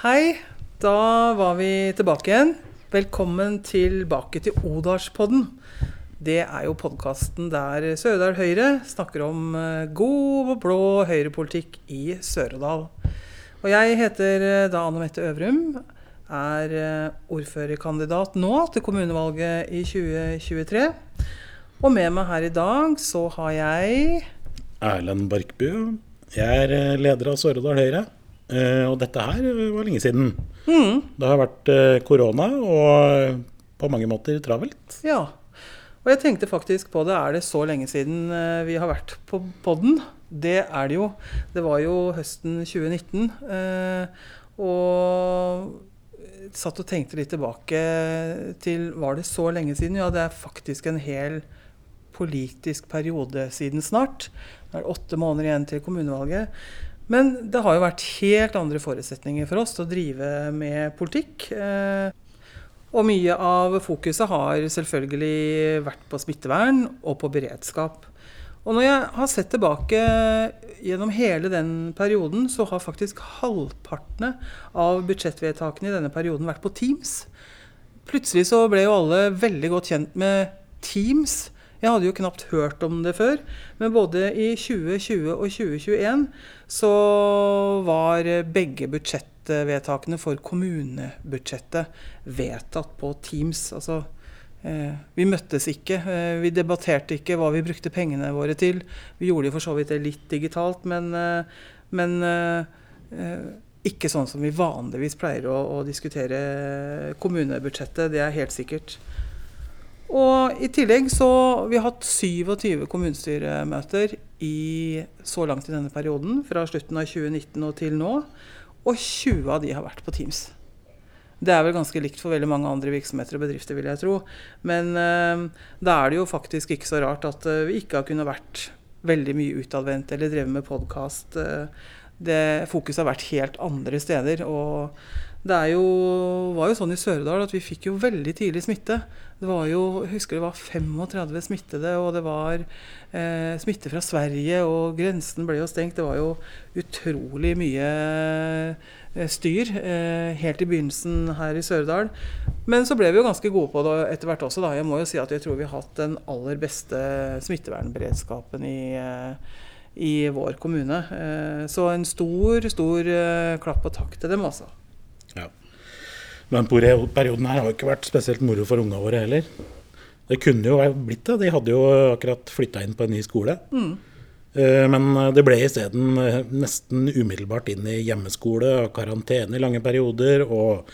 Hei, da var vi tilbake igjen. Velkommen tilbake til Odalspodden. Det er jo podkasten der Sør-Odal Høyre snakker om eh, god og blå høyrepolitikk i Sør-Odal. Og jeg heter eh, da Anne Mette Øvrum. Er eh, ordførerkandidat nå til kommunevalget i 2023. Og med meg her i dag så har jeg Erlend Barkbu. Jeg er leder av Sør-Odal Høyre. Eh, og dette her var lenge siden. mm, Det har vært eh, korona og på mange måter travelt. Ja. Og jeg tenkte faktisk på det. Er det så lenge siden eh, vi har vært på podden? Det er det jo. Det var jo høsten 2019. eh, og satt og tenkte litt tilbake til Var det så lenge siden? Ja, det er faktisk en hel politisk periode siden snart. Det er åtte måneder igjen til kommunevalget. Men det har jo vært helt andre forutsetninger for oss til å drive med politikk. Eh, og mye av fokuset har selvfølgelig vært på smittevern og på beredskap. Og når jeg har sett tilbake gjennom hele den perioden, så har faktisk halvpartene av budsjettvedtakene i denne perioden vært på Teams. Plutselig så ble jo alle veldig godt kjent med Teams. Jeg hadde jo knapt hørt om det før, men både i 2020 og 2021 så var begge budsjettvedtakene for kommunebudsjettet vedtatt på Teams. Altså, eh, vi møttes ikke, eh, vi debatterte ikke hva vi brukte pengene våre til. Vi gjorde det for så vidt det litt digitalt, men, eh, men ikke sånn som vi vanligvis pleier å, å diskutere kommunebudsjettet. Det er helt sikkert. Og i tillegg så Vi har hatt 27 kommunestyremøter i, så langt i denne perioden, fra slutten av 2019 og til nå. Og 20 av de har vært på Teams. Det er vel ganske likt for veldig mange andre virksomheter og bedrifter, vil jeg tro. Men eh, da er det jo faktisk ikke så rart at eh, vi ikke har kunnet vært veldig mye utadvendt eller drevet med podkast. Eh, Fokuset har vært helt andre steder. og det jo, var jo sånn i Sør-Odal at vi fikk jo veldig tidlig smitte. Det var jo, jeg husker det var 35 smittede, og det var eh, smitte fra Sverige, og grensen ble jo stengt. Det var jo utrolig mye eh, styr eh, helt i begynnelsen her i Sør-Odal. Men så ble vi jo ganske gode på det etter hvert også. Da. Jeg må jo si at jeg tror vi har hatt den aller beste smittevernberedskapen i, eh, i vår kommune. Eh, så en stor, stor eh, klapp og takk til dem, altså. Men perioden her har jo ikke vært spesielt moro for unga våre heller. Det kunne jo blitt det. De hadde jo akkurat flytta inn på en ny skole. Mm. Eh, Men det ble isteden nesten umiddelbart inn i hjemmeskole og karantene i lange perioder. Og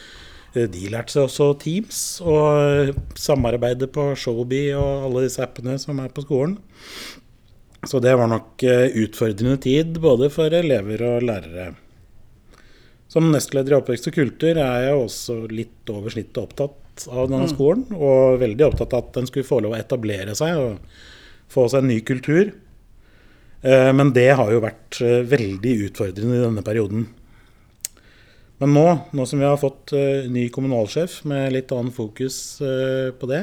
eh, de lærte seg også Teams og samarbeidet på Showbee og alle disse appene som er på skolen. Så det var nok eh, utfordrende tid både for elever og lærere. Som nestleder i Oppvekst og kultur er jeg også litt over snittet opptatt av denne skolen. Og veldig opptatt av at den skulle få lov å etablere seg og få seg en ny kultur. Eh, Men det har jo vært eh, veldig utfordrende i denne perioden. Men nå, nå som vi har fått eh, ny kommunalsjef med litt annen fokus på det,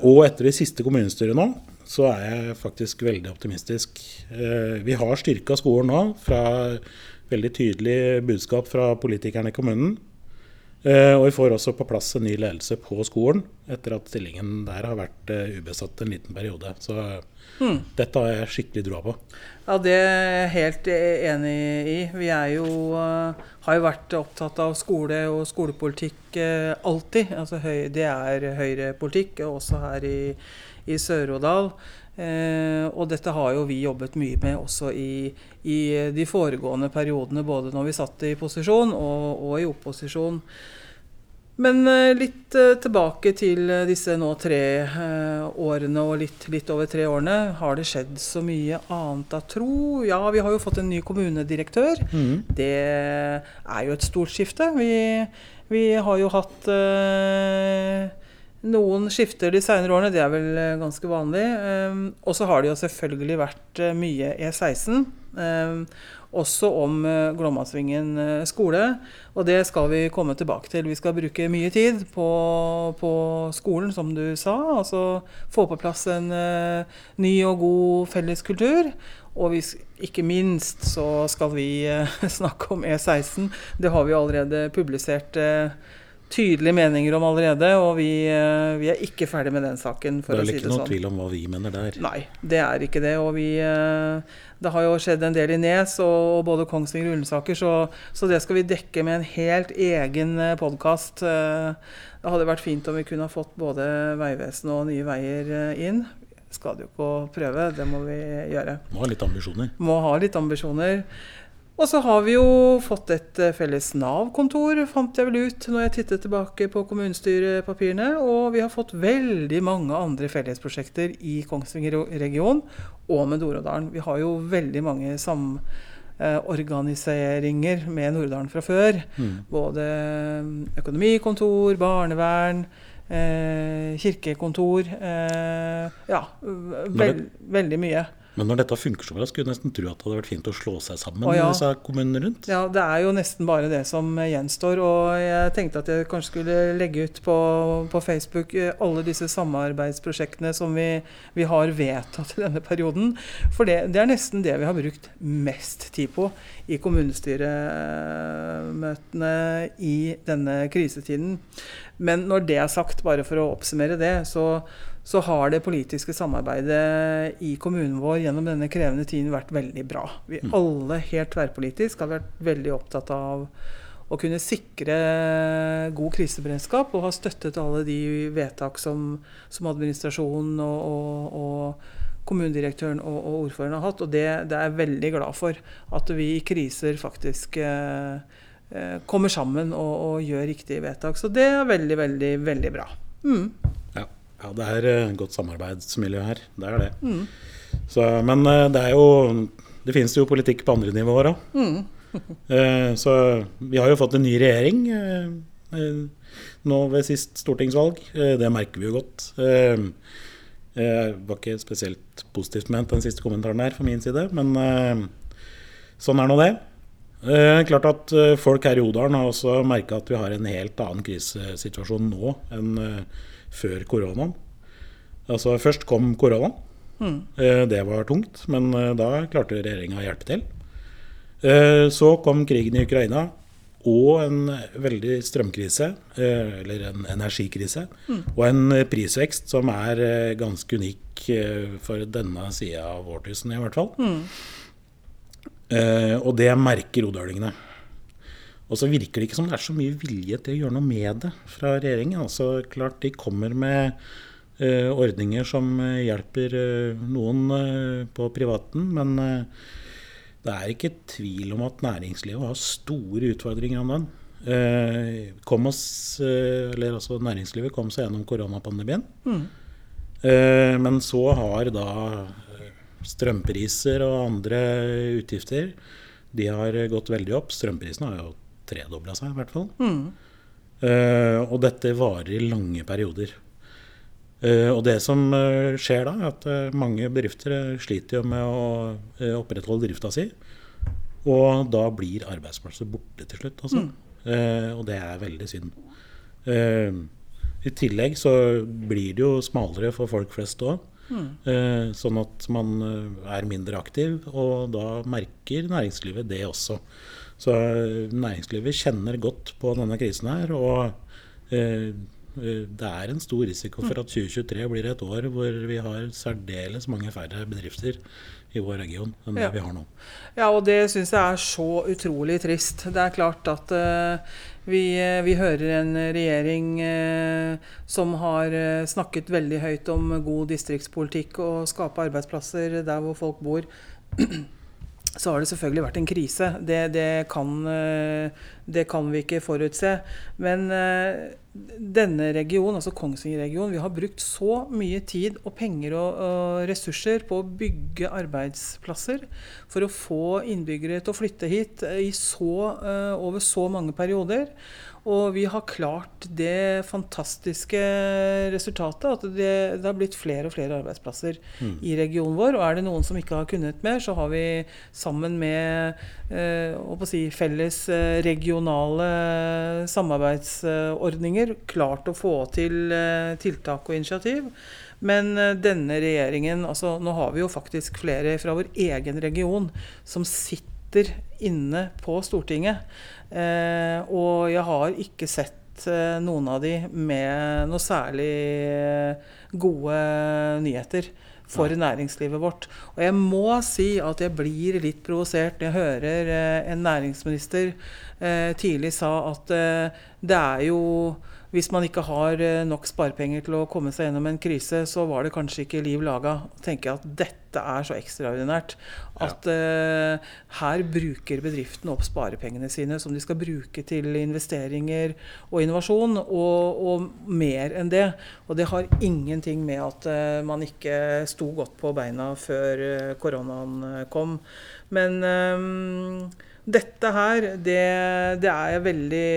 og etter det siste kommunestyret nå, så er jeg faktisk veldig optimistisk. Eh, Vi har styrka skolen nå fra veldig tydelig budskap fra politikerne i kommunen. Eh, Og vi får også på plass en ny ledelse på skolen, etter at stillingen der har vært eh, ubesatt en liten periode. Så Hmm. dette har jeg skikkelig drua på. Ja, det er jeg helt enig i. Vi er jo, eh, har jo vært opptatt av skole og skolepolitikk eh, alltid. Altså, det er høyrepolitikk, og også her i, i Sør-Odal. Eh, og dette har jo vi jobbet mye med også i, i de foregående periodene, både når vi satt i posisjon og, og i opposisjon. Men eh, litt eh, tilbake til eh, disse nå tre årene og litt, litt over tre årene. Har det skjedd så mye annet av tro? Ja, vi har jo fått en ny kommunedirektør. Det er jo et stort skifte. Vi, vi har jo hatt noen skifter de seinere årene, det er vel eh, ganske vanlig. Eh, og så har det jo selvfølgelig vært eh, mye E16. eh, også om eh, Glommasvingen skole. Og det skal vi komme tilbake til. Vi skal bruke mye tid på, på skolen, som du sa. Altså få på plass en ny og god felleskultur. Og vi, ikke minst så skal vi snakke om E16. Det har vi allerede publisert tydelige meninger om allerede, og vi, eh, vi er ikke ferdig med den saken. for å si det sånn. Det er ikke noe tvil om hva vi mener der? Nei, det er ikke det. Og vi, det har jo skjedd en del i Nes og både Kongsvinger og Ullensaker, så, så, det skal vi dekke med en helt egen podkast. Det hadde vært fint om vi kunne ha fått både Vegvesenet og Nye Veier inn skal det jo ikke å prøve. Det må vi gjøre. Må ha litt ambisjoner. Må ha litt ambisjoner. Og så har vi jo fått et eh, felles Nav-kontor, fant jeg vel ut når jeg tittet tilbake på kommunestyrepapirene. Og vi har fått veldig mange andre fellesprosjekter i Kongsvinger-regionen og med Nord-Odalen. Vi har jo veldig mange samorganiseringer med Nord-Odalen fra før. Mm. Både økonomikontor, barnevern eh, kirkekontor. Eh, ja, veld, veldig mye. Men når dette funker så bra, skulle du nesten tro at det hadde vært fint å slå seg sammen oh, ja. disse kommunene rundt? Ja, det er jo nesten bare det som gjenstår. Og jeg tenkte at jeg kanskje skulle legge ut på, på Facebook eh, alle disse samarbeidsprosjektene som vi, vi, har vedtatt i denne perioden. For det, det, er nesten det vi har brukt mest tid på i kommunestyremøtene i denne krisetiden. Men når det er sagt, bare for å oppsummere det, så så har det politiske samarbeidet i kommunen vår gjennom denne krevende tiden vært veldig bra. Vi mm. alle helt tverrpolitisk har vært veldig opptatt av å kunne sikre god kriseberedskap og har støttet alle de vedtak som, som administrasjonen og, og, og kommunedirektøren og, og, ordføreren har hatt. Og det, det, er jeg veldig glad for. At vi i kriser faktisk eh, eh kommer sammen og, og, gjør riktige vedtak. Så det er veldig, veldig, veldig bra. Mm. Ja, det er uh, godt samarbeidsmiljø her. Det er det. Mm. Så, men uh, det er jo Det finnes jo politikk på andre nivåer òg. Mm. uh, så vi har jo fått en ny regjering nå ved sist stortingsvalg. det merker vi jo godt. Det var ikke spesielt positivt ment den siste kommentaren her fra min side, men sånn er nå det. Eh, klart at Folk her i Odalen har også merka at vi har en helt annen krisesituasjon nå enn før koronaen. Altså Først kom koronaen. Mm. Det var tungt, men eh, da klarte regjeringa å hjelpe til. Eh, så kom krigen i Ukraina og en veldig strømkrise, eller en energikrise, mm. og en prisvekst som er ganske unik for denne sida av årtusenet, i hvert fall. Mm. Og det merker odølingene. Og så virker det ikke som det er så mye vilje til å gjøre noe med det fra regjeringen. Altså klart De kommer med uh, ordninger som uh, hjelper uh, noen på privaten, men det er ikke tvil om at næringslivet har store utfordringer om den. kom oss, eller altså Næringslivet kom seg gjennom koronapandemien. Mm. men så har da strømpriser og andre utgifter de har gått veldig opp. Strømprisene har jo tredobla seg, i hvert fall. Mm. Uh, og dette varer i lange perioder. Uh, og det som uh, skjer da, er at mange bedrifter sliter jo med å opprettholde drifta si. Og da blir arbeidsplasser borte til slutt. Altså. Mm. og det er veldig synd. I tillegg så blir det jo smalere for folk flest òg. Mm. sånn at man er mindre aktiv, og da merker næringslivet det også. Så eh, næringslivet kjenner godt på denne krisen her. og eh, eh det er en stor risiko for at 2023 blir et år hvor vi har særdeles mange færre bedrifter i vår region enn det vi har nå. Ja, og det syns jeg er så utrolig trist. Det er klart at uh, vi, vi, hører en regjering uh, som har snakket veldig høyt om god distriktspolitikk og skape arbeidsplasser der hvor folk bor. så har det selvfølgelig vært en krise. Det, det, kan, eh, det kan, vi ikke forutse. Men eh, denne regionen, altså Kongsvinger-regionen, vi har brukt så mye tid og penger og, og, ressurser på å bygge arbeidsplasser for å få innbyggere til å flytte hit så, uh, over så mange perioder. Og vi har klart det fantastiske resultatet at det, det har blitt flere og flere arbeidsplasser mm. i regionen vår. Og er det noen som ikke har kunnet mer, så har vi sammen med eh, si, felles eh, regionale samarbeidsordninger regjeringer klart å få til eh, tiltak og initiativ. Men eh, denne regjeringen altså Nå har vi jo faktisk flere fra vår egen region som sitter inne på Stortinget. Eh, og jeg har ikke sett noen av de med noe særlig gode nyheter for næringslivet vårt. Og jeg må si at jeg blir litt provosert når jeg hører eh, en næringsminister eh, tidlig sa at eh, det er jo hvis man ikke har eh, nok sparepenger til å komme seg gjennom en krise, så var det kanskje ikke liv laga. Tenker jeg at dette er så ekstraordinært at uh, her bruker bedriftene opp sparepengene sine som de skal bruke til investeringer og innovasjon, og, og mer enn det. Og det har ingenting med at uh, man ikke sto godt på beina før uh, koronaen kom. Men um, dette her, det, det, er jeg veldig,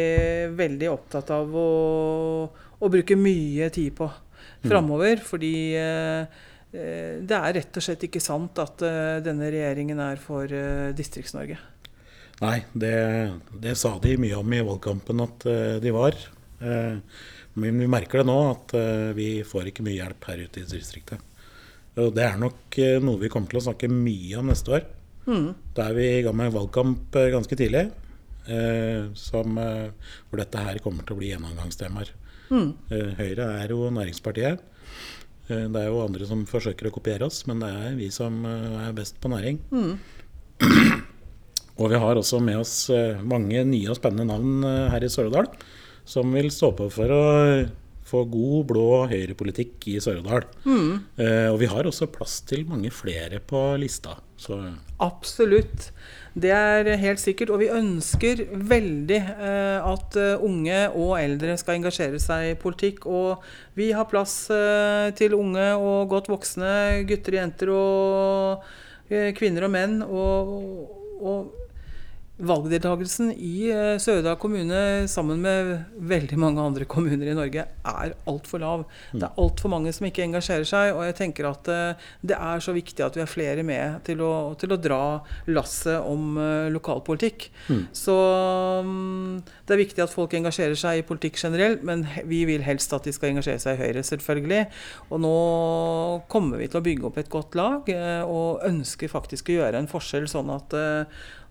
veldig opptatt av å, å bruke mye tid på mm. framover. Fordi eh, det er rett og slett ikke sant at eh, denne regjeringen er for eh, Distrikts-Norge. Nei, det, det, sa de mye om i valgkampen at eh, de var. Eh, men vi merker det nå, at eh, vi får ikke mye hjelp her ute i distriktet. Og det er nok noe vi kommer til å snakke mye om neste år. Mm. Da er vi i gang med valgkamp eh, ganske tidlig. Eh, som, eh, hvor dette her kommer til å bli gjennomgangstemaer. Mm. Eh, Høyre er jo næringspartiet. Eh, det er jo andre som forsøker å kopiere oss, men det er vi som eh, er best på næring. Mm. og vi har også med oss mange nye og spennende navn her i Sør-Odal som vil stå på for å få god blå høyrepolitikk i Sør-Odal. Mm. Eh, og vi har også plass til mange flere på lista. Så. Absolutt. Det er helt sikkert. Og vi ønsker veldig eh, at uh, unge og eldre skal engasjere seg i politikk. Og vi har plass eh, til unge og godt voksne gutter, jenter og eh, kvinner og menn. og, og valgdeltakelsen i uh, Sørdal kommune sammen med veldig mange andre kommuner i Norge er altfor lav. Mm. Det er altfor mange som ikke engasjerer seg. Og jeg tenker at uh, det er så viktig at vi er flere med til å, til å dra lasset om uh, lokalpolitikk. Mm. Så um, det er viktig at folk engasjerer seg i politikk generelt, men vi vil helst at de skal engasjere seg i Høyre, selvfølgelig. Og nå kommer vi til å bygge opp et godt lag, og ønsker faktisk å gjøre en forskjell sånn at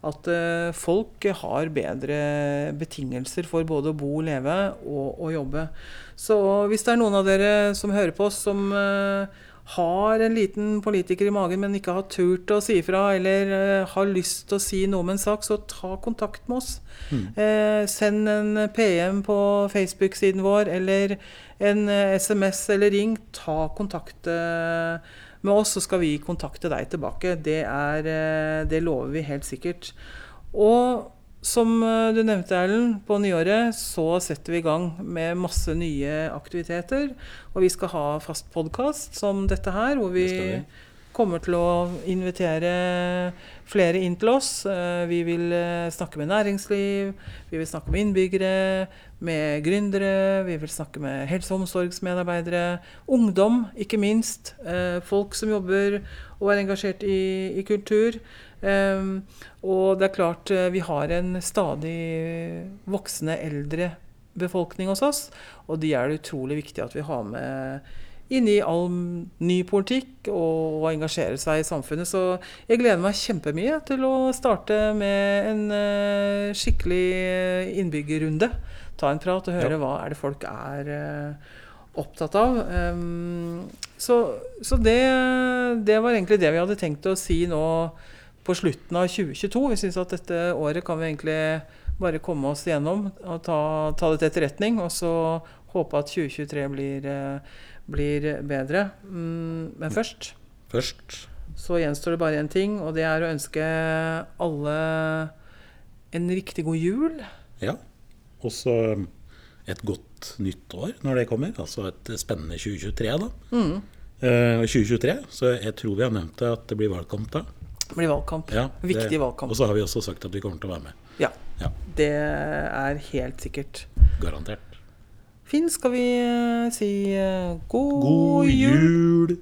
at uh, folk har bedre betingelser for både å bo, leve og, og, jobbe. Så hvis det er noen av dere som hører på oss, som uh, har en liten politiker i magen, men ikke har turt å si ifra, eller uh, har lyst til å si noe om en sak, så ta kontakt med oss. Mm. send en PM på Facebook-siden vår, eller en SMS eller ring. Ta kontakt. Uh, med oss, så skal vi kontakte deg tilbake. Det, er, eh, det lover vi helt sikkert. Og som eh, du nevnte, Erlend, på nyåret så setter vi i gang med masse nye aktiviteter. Og vi skal ha fast podkast som dette her, hvor vi, vi kommer til å invitere flere inn til oss. Eh, vi vil snakke med næringsliv, vi vil snakke med innbyggere, med gründere, vi vil snakke med helse- og omsorgsmedarbeidere, ungdom ikke minst. Eh, folk som jobber og er engasjert i, i kultur. Eh, og det er klart eh, vi har en stadig voksende eldre befolkning hos oss, og de er det utrolig viktig at vi har med inn i all ny politikk og, engasjere seg i samfunnet. Så jeg gleder meg kjempemye til å starte med en uh, skikkelig innbyggerrunde ta en prat og høre ja. hva er det folk er uh, opptatt av. Så, så det, det, var egentlig det vi hadde tenkt å si nå på slutten av 2022. Vi syns at dette året kan vi egentlig bare komme oss gjennom og ta, ta det til etterretning. Og så håpe at 2023 blir, blir bedre. Um, men først Først så gjenstår det bare én ting, og det er å ønske alle en riktig god jul. Ja. Også et godt nytt år når det kommer. Altså et spennende 2023, da. Mm. Eh, 2023, så jeg tror vi har nevnt det at det blir valgkamp da. Det blir valgkamp. Ja, Viktig valgkamp. Og så har vi også sagt at vi kommer til å være med. Ja. ja. Det er helt sikkert. Garantert. Finn, skal vi uh, si uh, god, god jul? jul.